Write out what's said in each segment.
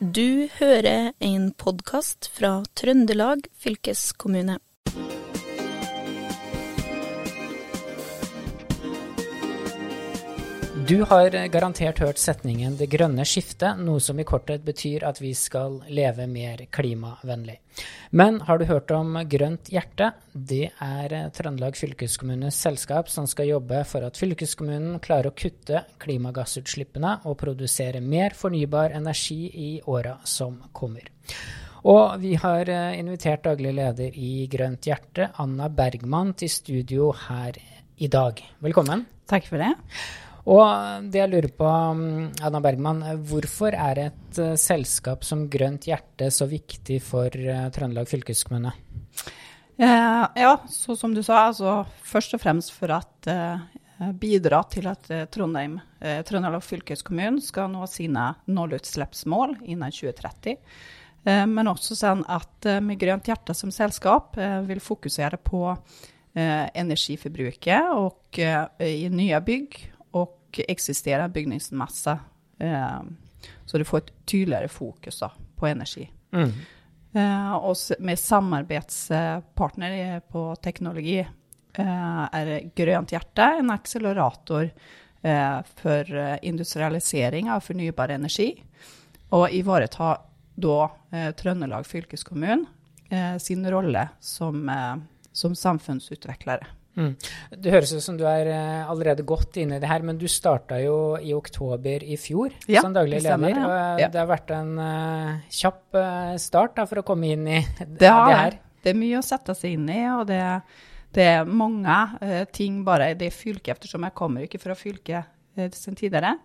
Du hører en podkast fra Trøndelag fylkeskommune. Du har garantert hørt setningen 'det grønne skiftet', noe som i korthet betyr at vi skal leve mer klimavennlig. Men har du hørt om Grønt hjerte? Det er Trøndelag fylkeskommunes selskap som skal jobbe for at fylkeskommunen klarer å kutte klimagassutslippene og produsere mer fornybar energi i åra som kommer. Og vi har invitert daglig leder i Grønt hjerte, Anna Bergman, til studio her i dag. Velkommen. Takk for det. Og det jeg lurer på, mm, Anna Bergman, hvorfor er et uh, selskap som Grønt hjerte så viktig for Trøndelag fylkeskommune? Ja, så som du sa, altså først og fremst for at bidra til at Trondheim, Trøndelag fylkeskommune skal nå sine nullutslippsmål innen 2030. men også sånn at med Grønt hjerte som selskap vil fokusere på energiforbruket og i nye bygg och eksisterer bygningsmasse. Eh, så du får et tydeligere fokus da, på energi. Mm. Eh, og med samarbeidspartner på teknologi eh, er Grønt hjerte en akselerator eh, for industrialisering av fornybar energi. Og ivareta da eh, Trøndelag fylkeskommune eh, sin rolle som, som samfunnsutviklere. Mm. Det høres ut som du er uh, allerede godt inne i det her, men du starta jo i oktober i fjor ja, som daglig leder. Ja. Og uh, ja. det har vært en uh, kjapp start da, for å komme inn i det, det, her. Det er mye å sette seg inn i, og det, det er mange ting bare i det fylket, ettersom jeg kommer ikke fra fylket sin tidligere.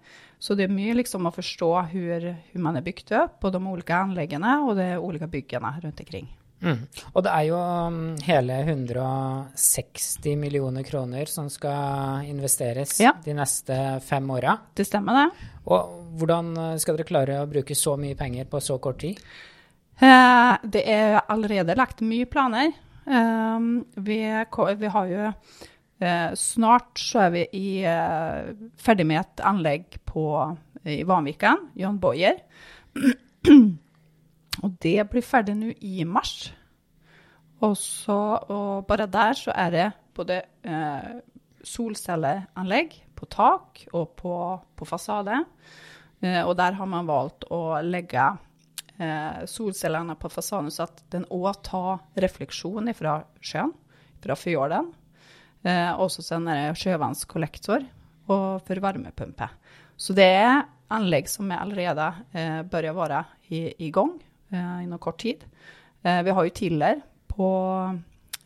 Så det er mye liksom å forstå hvordan man er bygd opp, på de ulike anleggene og de ulike byggene rundt omkring. Mm. Og det er jo um, hele 160 millioner kroner som skal investeres ja. de neste fem åra. Det stemmer, det. Og hvordan uh, skal dere klare å bruke så mye penger på så kort tid? Eh, det er allerede lagt mye planer. Eh, vi, vi, har jo eh, Snart så er vi i, eh, ferdig med et anlegg på, i Vanviken, John Boyer. Og det blir ferdig nå i mars. Og, så, og bare der så er det både eh, solcelleanlegg på tak og på, på fasade. Eh, og der har man valgt å legge eh, solcellene på fasaden så at den òg tar refleksjon fra sjøen, fra fjorden. Eh, og så sender det sjøvannskollektor og for varmepumpe. Så det er anlegg som allerede eh, bør være i, i gang innen kort tid. Eh, vi har jo Tiller på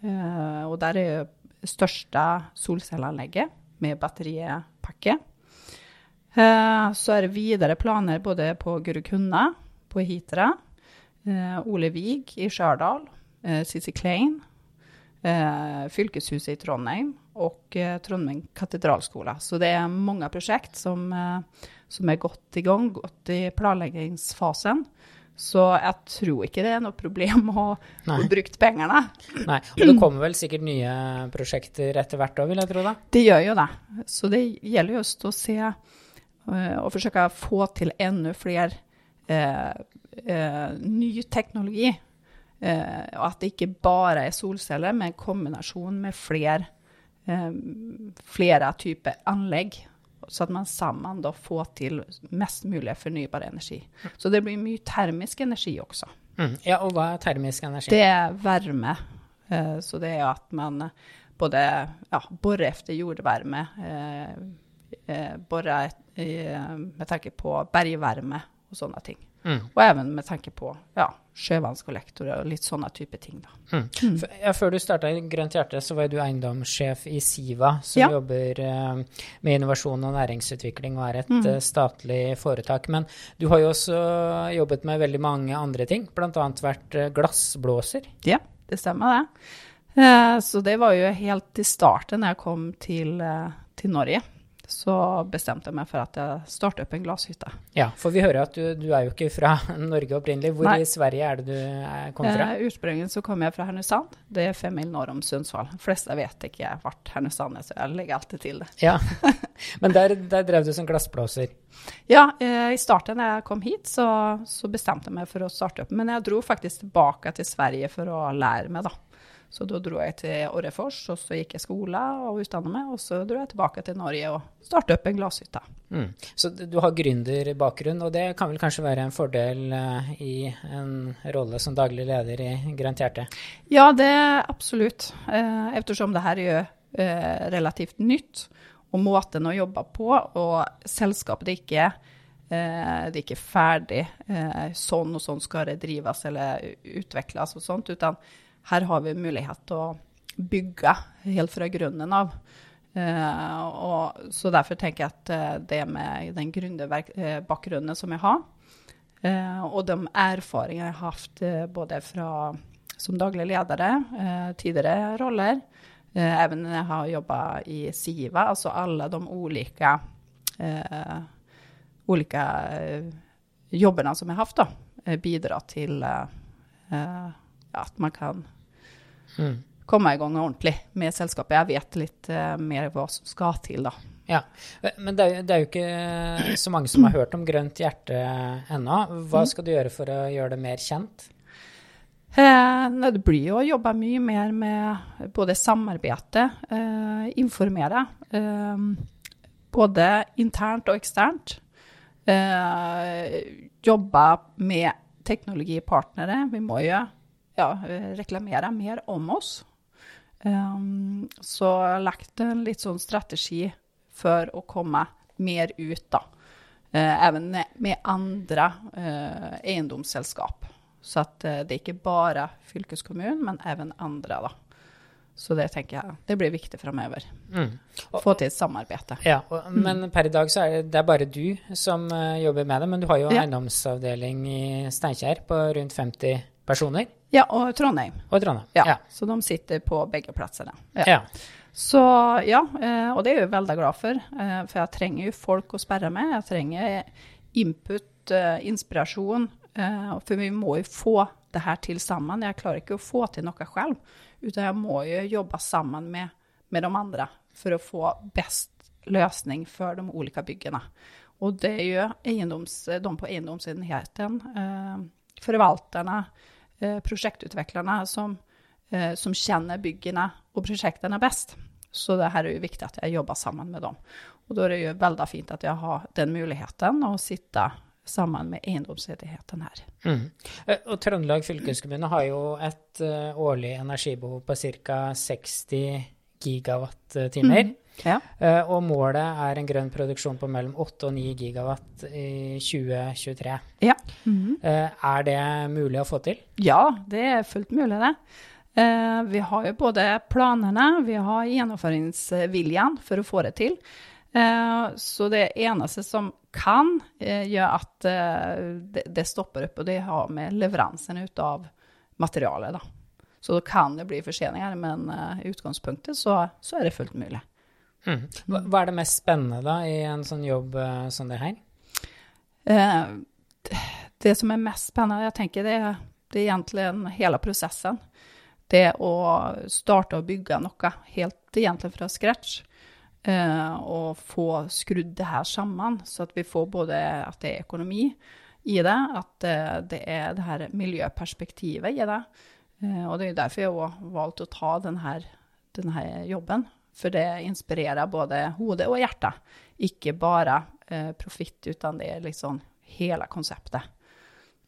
eh, Og der er det største solcelleanlegget med batteripakke. Så er det videre planer både på Gurukunna, på Hitra, Ole Vig i Stjørdal, Sissy Klein, Fylkeshuset i Trondheim og Trondheim katedralskole. Så det er mange prosjekt som, som er godt i gang, godt i planleggingsfasen. Så jeg tror ikke det er noe problem å få brukt pengene. Nei, Og det kommer vel sikkert nye prosjekter etter hvert òg, vil jeg tro da? Det gjør jo det. Så det gjelder jo å se uh, og forsøke å få til enda flere eh, uh, ny teknologi. og at det ikke bare er solceller, men en kombinasjon med flere, flere typer anlegg så at man sammen da får til mest mulig fornybar energi. Så det blir mye termisk energi også. Mm. Ja, Og hva er termisk energi? Det er varme. Uh, så det er at man både ja, borer etter jordvarme, uh, borer med tanke på bergvarme og sånne ting. Mm. Og even med tanke på ja, sjøvannskollektorer og litt sånne type ting. Da. Mm. Mm. Ja, før du starta i Grønt hjerte, så var du eiendomssjef i Siva, som ja. jobber uh, med innovasjon og næringsutvikling og er et uh, statlig foretak. Men du har jo også jobbet med veldig mange andre ting, bl.a. vært uh, glassblåser. Ja, det stemmer det. så det var jo helt i starten da jeg kom til, til Norge så bestemte jeg meg for at jeg starter opp en glasshytte. Ja, for vi hører at du, du er jo ikke fra Norge opprinnelig. Hvor Nei. i Sverige er det du kom fra? Eh, Ursprungligen så kom jeg fra Hernusand. Det er fem mil nord om Sundsvall. De fleste vet ikke jeg ble Hernusand, så jeg legger alltid til det. Ja, Men der, der drev du som glassblåser. Ja, eh, i starten da jeg kom hit, så, så bestemte jeg meg for å starte opp. Men jeg dro faktisk tilbake til Sverige for å lære meg, da. Så da dro jeg til Orrefors, og så gikk jeg skole og utdannet meg. Og så dro jeg tilbake til Norge og startet opp en glasshytte. Mm. Så du har gründerbakgrunn, og det kan vel kanskje være en fordel uh, i en rolle som daglig leder i Grønt hjerte? Ja, det er absolutt. Eh, eftersom det her er jo relativt nytt, og måten å jobbe på, og selskapet er ikke eh, det er ikke ferdig. Eh, sånn og sånn skal det drives eller utvikles og sånt. utan her har vi mulighet til å bygge helt fra grunnen av. Uh, og, så derfor tenker jeg at uh, det med den gründerbakgrunnen som jeg har, uh, og de erfaringene jeg har hatt både fra som daglig ledere, tidligere roller, even jeg har jobba i Siva, altså alle de ulike, ulike jobbene som jeg har hatt, da, bidrar til at man kan mm. komme i gang ordentlig med selskapet. Jeg vet litt uh, mer hva som skal til, da. Ja, Men det er, det er, jo ikke så mange som har hørt om Grønt hjerte ennå. Hva mm. skal du gjøre for å gjøre det mer kjent? Eh, det blir jo å jobbe mye mer med både samarbeidet, eh, informere. Eh, både internt og eksternt. Eh, jobbe med teknologipartnere. Vi må jo ja, reklamere mer om oss. Um, så lagt en litt sånn strategi for å komme mer ut, da. Uh, even med andre uh, eiendomsselskap. Så at uh, det er ikke bare fylkeskommunen, men even andre, da. Så det tenker jeg det blir viktig framover. Mm. Få til samarbeid. Ja, og, mm. Men per i dag så er det, det er bare du som jobber med det. Men du har jo ja. eiendomsavdeling i Steinkjer på rundt 50 personer? Ja, og Trondheim. Og Trondheim, ja. ja. Så de sitter på begge plassene. Ja. ja. Så ja, eh, og det er jeg veldig glad for. Eh, for jeg trenger jo folk å sperre med. Jeg trenger input, eh, inspirasjon. For vi må jo få det her til sammen. Jeg klarer ikke å få til noe selv. Utan jeg må jo jobbe sammen med, med de andre for å få best løsning for de ulike byggene. Og det er jo eiendoms, de på eiendomsenheten, forvalterne, Eh, prosjektutviklerne som, eh, som kjenner byggene og prosjektene best. Så det her er jo viktig at jeg jobber sammen med dem. Og da er det jo veldig fint at jeg har den muligheten å sitte sammen med eiendomsledigheten her. Mm. Eh, og Trøndelag fylkeskommune har jo et årlig energibehov på ca. 60 gigawatt-timer. Mm. Ja. Uh, og målet er en grønn produksjon på mellom 8 og 9 gigawatt i 2023. Ja. Mm -hmm. uh, er det mulig å få til? Ja, det er fullt mulig, det. Uh, vi har jo både planene, vi har gjennomføringsviljen for å få det til. så det eneste som kan gjøre at det, det, stopper opp, og det har med leveransen ut av materialet, da. Så da kan det bli forseninger, men i utgangspunktet så, så er det fullt mulig. Mm. Hva, er det mest spennende da i en sånn jobb uh, som det her? Uh, det som er mest spennende, jeg tenker det, det er egentlig hele prosessen. Det å starte å bygge noe helt egentlig fra scratch. Uh, og få skrudd det her sammen, så at vi får både at det er økonomi i det, at uh, det er det her miljøperspektivet i det. Uh, og det er derfor jeg har valgt å ta denne, denne jobben. For det inspirerer både hodet og hjertet. Ikke bare eh, profitt, utan det er liksom hele konseptet.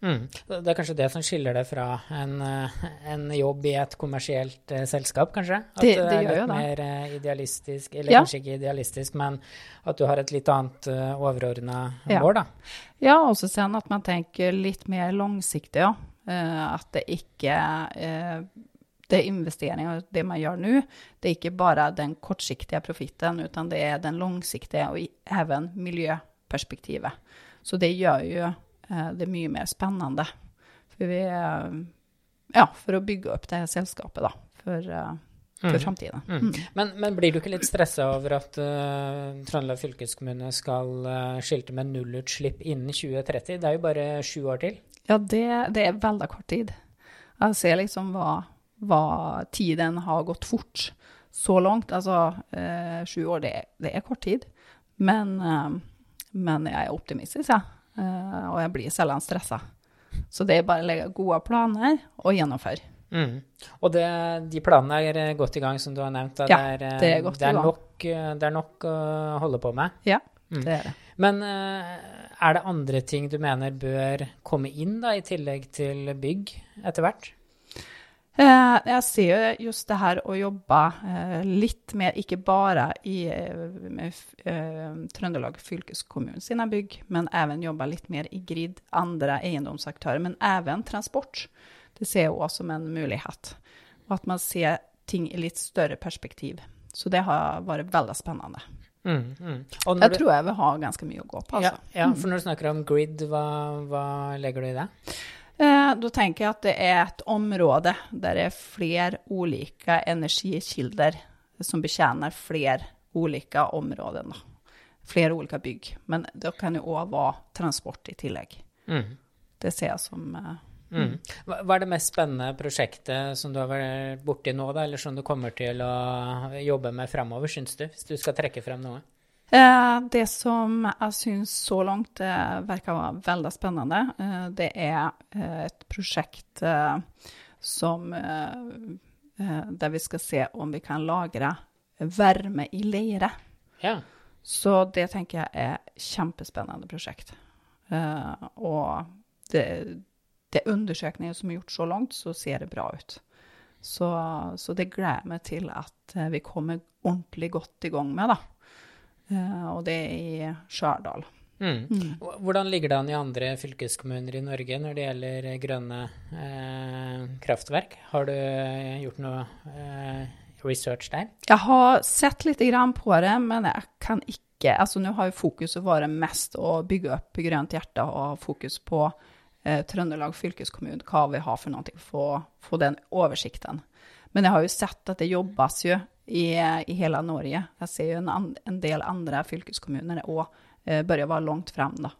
Mm. Det er kanskje det som skiller det fra en, eh, en jobb i et kommersielt uh, selskap, kanskje? At det, det, er litt mer uh, idealistisk, eller ja. kanskje ikke idealistisk, men at du har et litt annet uh, overordna ja. mål, da? Ja, også sen at man tenker litt mer langsiktig, ja. at det ikke det är investeringar, det man gjør nå, det er ikke bare den kortsiktige profitten, utan det er den langsiktige og even miljøperspektivet. Så det gjør jo eh, det mye mer spennende. For, vi, eh, ja, for å bygge opp det selskapet da, for, eh, for mm. framtida. Mm. Mm. Men, men, blir du ikke litt stressa over at uh, Trøndelag fylkeskommune skal uh, skilte med nullutslipp innen 2030? Det er jo bare sju år til. Ja, det, det er veldig kort tid. Jeg ser liksom hva hva tiden har gått fort så langt. Altså eh, sju år, det, det, er kort tid. Men, eh, men jeg er optimistisk, jeg. Eh, og jeg blir sjelden stressa. Så det er bare å legge gode planer og gjennomføre. Mm. Og det, de planene er eh, godt i gang, som du har nevnt. da. Ja, det er, eh, det er godt det er gang. nok, eh, det er nok å holde på med. Ja, Mm. det er det. Men er det andre ting du mener bør komme inn, da, i tillegg til bygg, etter hvert? Eh, jeg ser jo just det her å jobbe eh, litt mer, ikke bare i eh, Trøndelag fylkeskommune sine bygg, men også jobbe litt mer i GRID, andre eiendomsaktører, men også transport. Det ser jeg også som en mulighet. Og at man ser ting i litt større perspektiv. Så det har vært veldig spennende. Mm, mm. Jeg du- tror jeg vil ha ganske mye å gå på. ja, Altså. ja, for når du snakker om grid, hva, hva legger du i det? Eh, Da tenker jeg at det er et område der det er flere ulike energikilder som betjener flere ulike områder. Da. Flere ulike bygg. Men det kan jo òg være transport i tillegg. Mm. Det ser jeg som uh, Mm. Hva hva er det mest spennende prosjektet som du har vært borti nå, da, eller som du kommer til å jobbe med fremover, syns du? Hvis du skal trekke frem noe? Eh, Det som jeg syns så langt eh, virker veldig spennende, eh, det er et prosjekt som Der vi skal se om vi kan lagre varme i leire. Ja. Så det tenker jeg er kjempespennende prosjekt. Og det, det undersøkninger som er gjort så langt, så ser det bra ut. Så, så det gleder jeg meg til at vi kommer ordentlig godt i gang med, da. Eh, og det er i Stjørdal. Mm. Hvordan ligger det an i andre fylkeskommuner i Norge når det gjelder grønne eh, kraftverk? Har du gjort noe eh, research der? Jeg har sett litt på det, men jeg kan ikke Altså, nå har jo fokuset vært mest å bygge opp Grønt hjerte og ha fokus på eh, Trøndelag fylkeskommune, hva vi har for noe, få, få den oversikten. Men jeg har jo sett at det jobbes jo i, i hele Norge. Jeg ser jo en, en del andre fylkeskommuner òg eh, begynner være langt frem, da.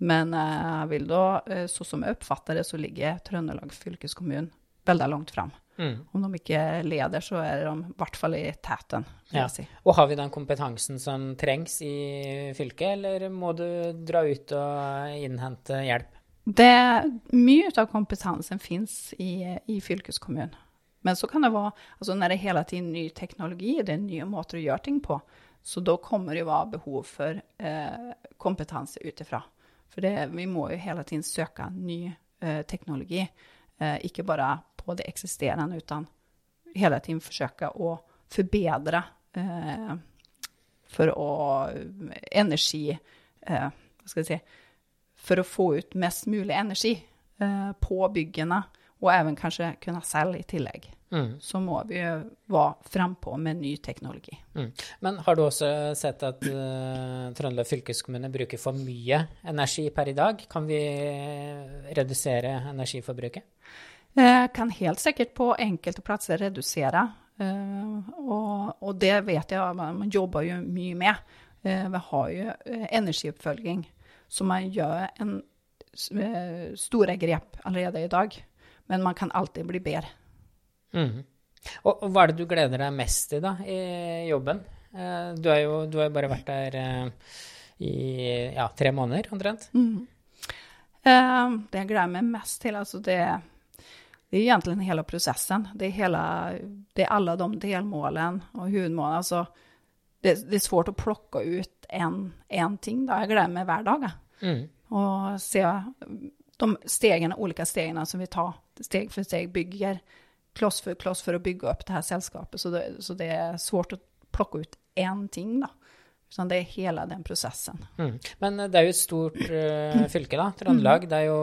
Men eh, jeg vil da, eh, så som jeg oppfatter det, så ligger Trøndelag fylkeskommune veldig langt frem. Mm. Om de ikke leder, så er de i hvert fall i teten, Ja. si. Og har vi den kompetansen som trengs i fylket, eller må du dra ut og innhente hjelp? Det, mye av kompetansen finnes i, i fylkeskommunen. Men så kan det være, altså når det hele tiden ny teknologi, det er nye måter å gjøre ting på, så da kommer det være behov for eh, kompetanse utifra. For det, vi må jo hele tiden søke ny eh, teknologi, eh, ikke bare på det eksisterende, utan hele tiden forsøke å forbedre eh, for å energi eh, Hva skal jeg si For å få ut mest mulig energi eh, på byggene, og even kanskje kunne selge i tillegg. Mm. Så må vi jo være frampå med ny teknologi. Mm. Men har du også sett at uh, Trøndelag fylkeskommune bruker for mye energi per i dag? Kan vi redusere energiforbruket? Jeg kan helt sikkert på enkelte plasser redusere. Uh, og, og det vet jeg, man, jobber jo mye med. Uh, vi har jo eh, energioppfølging, så man gjør en eh, store grep allerede i dag. Men man kan alltid bli bedre. Mm. Og, og hva er det du gleder deg mest til da, i jobben? Eh, du, har jo, du har jo bare vært der eh, i ja, tre måneder, omtrent. Eh, det jeg gleder meg mest til, altså det, det er egentlig hele prosessen. Det er, hele, det er alle de delmålene og hovedmålene. Altså, det, det er svårt å plukke ut én ting. Da. Jeg gleder meg hver dag. Mm. Og se de stegene, olika stegene som vi tar, steg for steg, bygger kloss for kloss for å bygge opp det her selskapet. Så det, så det er svårt å plukke ut én ting, da. Sånn, det er hele den prosessen. Mm. Men eh, det er jo et stort uh, fylke, da, Trøndelag. Det er jo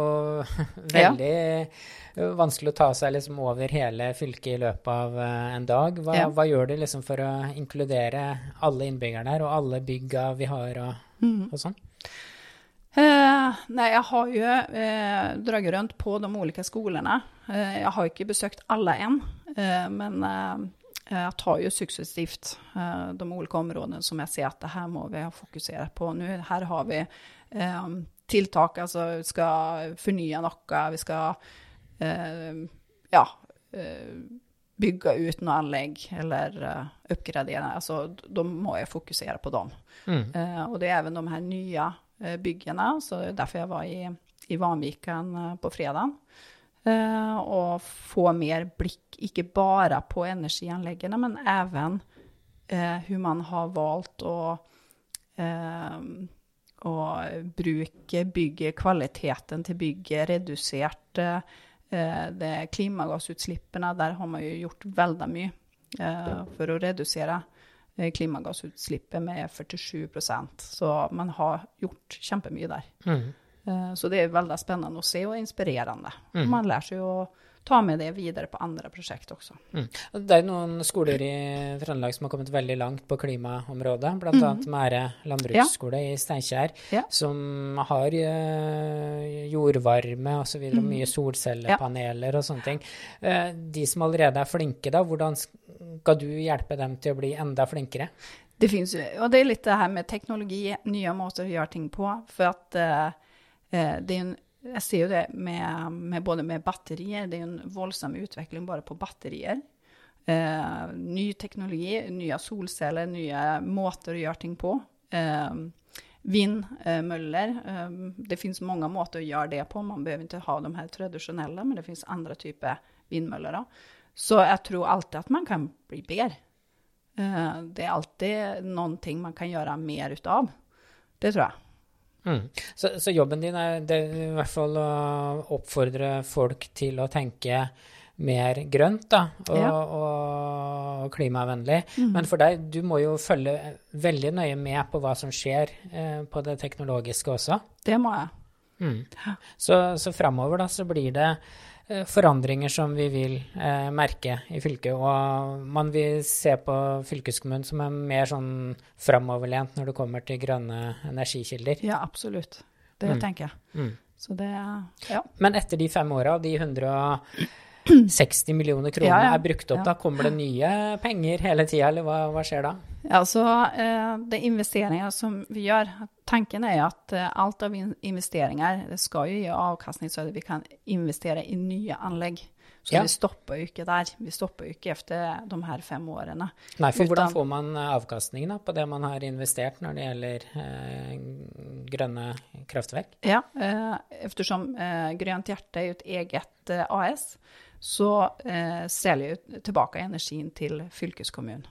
veldig ja. vanskelig å ta seg liksom over hele fylket i løpet av uh, en dag. Hva, Ja. hva gjør du liksom for å inkludere alle innbyggerne her, og alle bygga vi har, og, og sånn? Eh, nei, jeg har jo eh, dratt rundt på de ulike skolene. Eh, jeg har ikke besøkt alle enn, eh, men eh, jeg tar jo suksessivt eh, de ulike områdene som jeg ser at det her må vi fokusere på. Nå, her har vi tiltak, altså vi skal fornye noe, vi skal eh, ja, eh, bygge ut noe anlegg eller uh, oppgradere. Altså, da må jeg fokusere på dem. Mm. Og det er også de her nye byggene, så er derfor jeg var i, i Vanviken uh, på fredag. og få mer blikk, ikke bare på energianleggene, men også hvordan man har valgt å å bruke bygget, kvaliteten til bygget, redusert Eh, klimagassutslippene, der har man jo gjort veldig mye eh, for å redusere. eh, klimagassutslippet med 47% Så man har gjort kjempemye der. Mm. Så det er veldig spennende å se og inspirerende. Mm. Man lærer seg å ta med det videre på andre prosjekt også. Mm. Det er noen skoler i Trøndelag som har kommet veldig langt på klimaområdet, bl.a. Mm. Mære landbruksskole ja. i Steinkjer, ja. som har uh, jordvarme osv., og mm. mye solcellepaneler ja. og sånne ting. Uh, de som allerede er flinke, da, hvordan skal du hjelpe dem til å bli enda flinkere? Det finns og det er litt det her med teknologi, nye måter å gjøre ting på. For at uh, det er en jeg ser jo det med, med, både med batterier. Det er en voldsom utvikling bare på batterier. Eh, ny teknologi, nye solceller, nye måter å gjøre ting på. Eh, vindmøller. Eh, det finnes mange måter å gjøre det på. Man behøver ikke ha de her tradisjonelle, men det finnes andre typer vindmøller. Så jeg tror alltid at man kan bli bedre. Eh, det er alltid noe man kan gjøre mer ut av. Det tror jeg. Mm. Så, så, jobben din er det, i hvert fall å oppfordre folk til å tenke mer grønt da, og, ja. og klimavennlig. Mm. Men for deg, du må jo følge veldig nøye med på hva som skjer eh, på det teknologiske også. Det må jeg. Mm. Så, så framover da, så blir det forandringer som vi vil eh, merke i fylket. Og man vil se på fylkeskommunen som er mer sånn framoverlent når det kommer til grønne energikilder. Ja, absolutt. Det mm. tenker jeg. Mm. Så det, ja. Men etter de fem åra, de 160 millioner kroner ja, ja. er brukt opp, da kommer det nye penger hele tida, eller hva, hva skjer da? Altså, eh, det investeringer som vi gjør, tanken er at eh, alt av investeringer det skal jo gi avkastning så vi kan investere i nye anlegg. Så ja. vi stopper jo ikke der. Vi stopper jo ikke etter de her fem årene. Nei, for Utan, hvordan får man avkastningen avkastning da, på det man har investert når det gjelder eh, grønne kraftverk? Ja, eh, eftersom eh, Grønt hjerte er jo et eget eh, AS, så selger jeg tilbake energien til fylkeskommunen.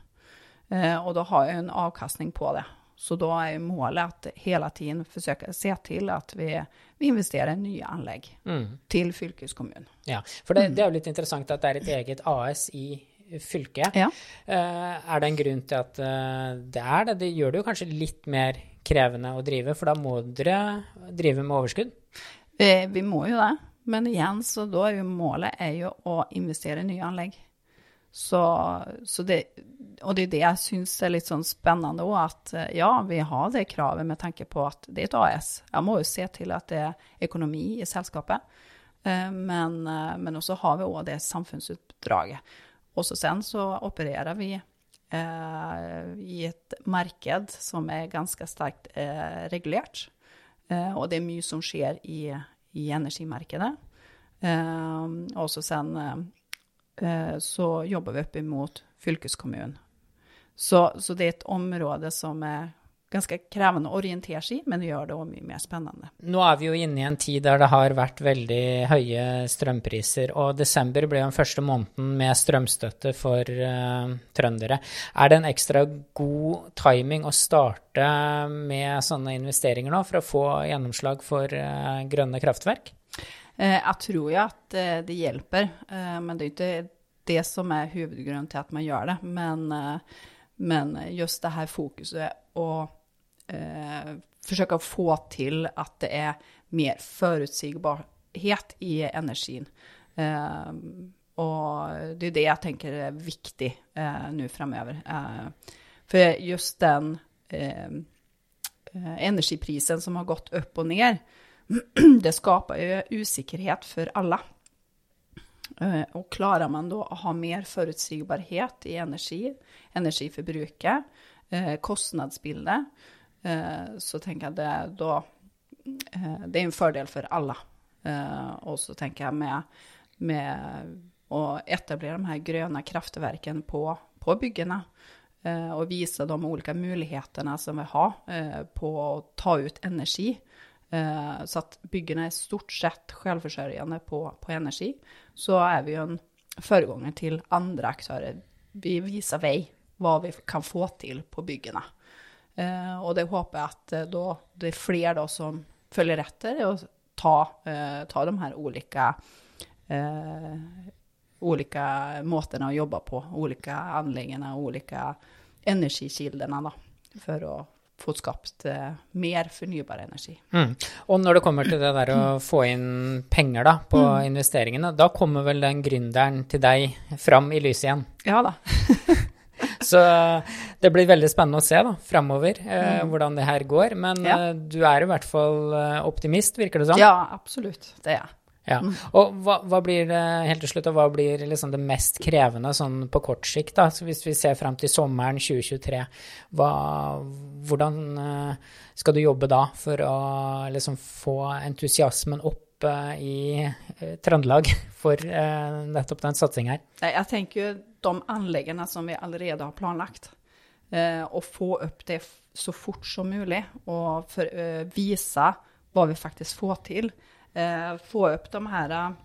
Eh, og da har jeg en avkastning på det. Så da er målet at hele tiden forsøke å se til at vi, vi investerer i nye anlegg mm. til fylkeskommunen. Ja, for det, det, er jo litt interessant at det er et eget AS i fylket. Ja. Eh, er det en grunn til at uh, det er det? Det gjør det jo kanskje litt mer krevende å drive, for da må dere drive med overskudd? Vi, vi må jo det. Men igjen, så da er jo målet er jo å investere i nye anlegg. Så, så det, og det er det jeg syns er litt sånn spennende òg, at eh, ja, vi har det kravet med tanke på at det er et AS. Jeg må jo se til at det er økonomi i selskapet. Eh, men, eh, men også har vi òg det samfunnsoppdraget. Og så sen så opererer vi eh, i et marked som er ganske sterkt eh, regulert. Eh, og det er mye som skjer i, i energimarkedet. og så sen Eh, så jobber vi opp imot fylkeskommunen. Så, så, det er et område som er ganske krevende å orientere seg i, men det gjør det òg mye mer spennende. Nå er vi jo inne i en tid der det har vært veldig høye strømpriser, og desember ble den første måneden med strømstøtte for uh, trøndere. Er det en ekstra god timing å starte med sånne investeringer nå, for å få gjennomslag for uh, grønne kraftverk? Uh, jeg tror jo at det hjelper, men det er ikke det som er hovedgrunnen til at man gjør det. Men, men just det her fokuset å eh, forsøke å få til at det er mer forutsigbarhet i energien. Eh, og det er det jeg tenker er viktig eh, nå fremover. for just den energiprisen som har gått opp og ned, det skaper jo usikkerhet for alle. Eh, og klarer man da å ha mer forutsigbarhet i energi, energiforbruket, eh, kostnadsbildet, eh, så tenker jeg det da Det er en fordel for alle. Og så tenker jeg med, med å etablere de her grønne kraftverkene på, på byggene. Eh, og vise de ulike mulighetene som vi har eh, på å ta ut energi. Eh, så at byggene er stort sett selvforsørgende på, på energi. Så er vi jo en foreganger til andre aktører. Vi viser vei hva vi kan få til på byggene. Eh, og det håper jeg at eh, da, det er flere da, som følger etter og ta, eh, ta de her ulike eh, ulike måtene å jobbe på, ulike anleggene, ulike energikildene, da, for å få skapt mer fornybar energi. Mm. Og når det kommer til det der å få inn penger da, på mm. investeringene, da kommer vel den gründeren til deg fram i lyset igjen? Ja da. Så det blir veldig spennende å se da, framover eh, mm. hvordan det her går. Men ja. eh, du er i hvert fall eh, optimist, virker det sånn? Ja, absolutt. Det er jeg. Ja. Mm. Og hva, hva, blir det helt til slutt, og hva blir liksom det mest krevende sånn på kort sikt? da? Så hvis vi ser fram til sommeren 2023, hva, hvordan eh, skal du jobbe da for å liksom få entusiasmen opp eh, i eh, Trøndelag for nettopp den satsingen her? Jeg tenker jo de anleggene som vi allerede har planlagt, å få opp det så fort som mulig og for, vise hva vi faktisk får til eh, få opp de her eh,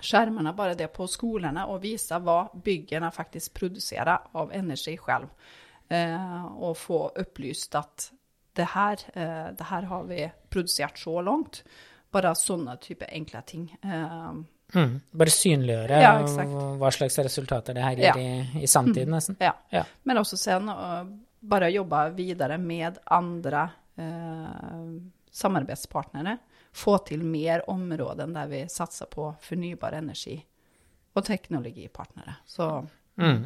skjermene, bare det på skolene, og vise hva byggene faktisk produserer av energi selv. Eh, og få opplyst at det her, eh, det her har vi produsert så langt. Bare sånne type enkle ting. Eh, mm, bare synliggjøre ja, hva slags resultater det her gir ja. i, i samtiden, nesten. Ja. ja. Men også sen bare jobbe videre med andre eh, samarbeidspartnere få til mer områder der vi satser på fornybar energi og teknologipartnere. Så mm.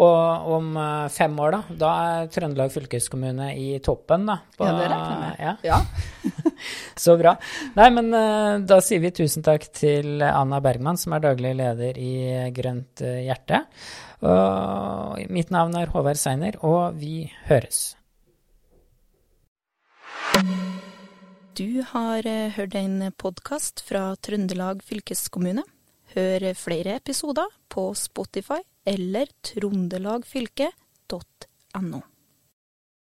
Og om eh, fem år, da? Da er Trøndelag fylkeskommune i toppen, da? På, ja, det regner jeg med. Ja. ja. Så bra. Nei, men eh, da sier vi tusen takk til Anna Bergman, som er daglig leder i Grønt eh, hjerte. Og mitt navn er Håvard Seiner, og vi høres. Du har eh, hørt en podkast fra Trøndelag fylkeskommune. Hør flere episoder på Spotify eller trondelagfylket.no.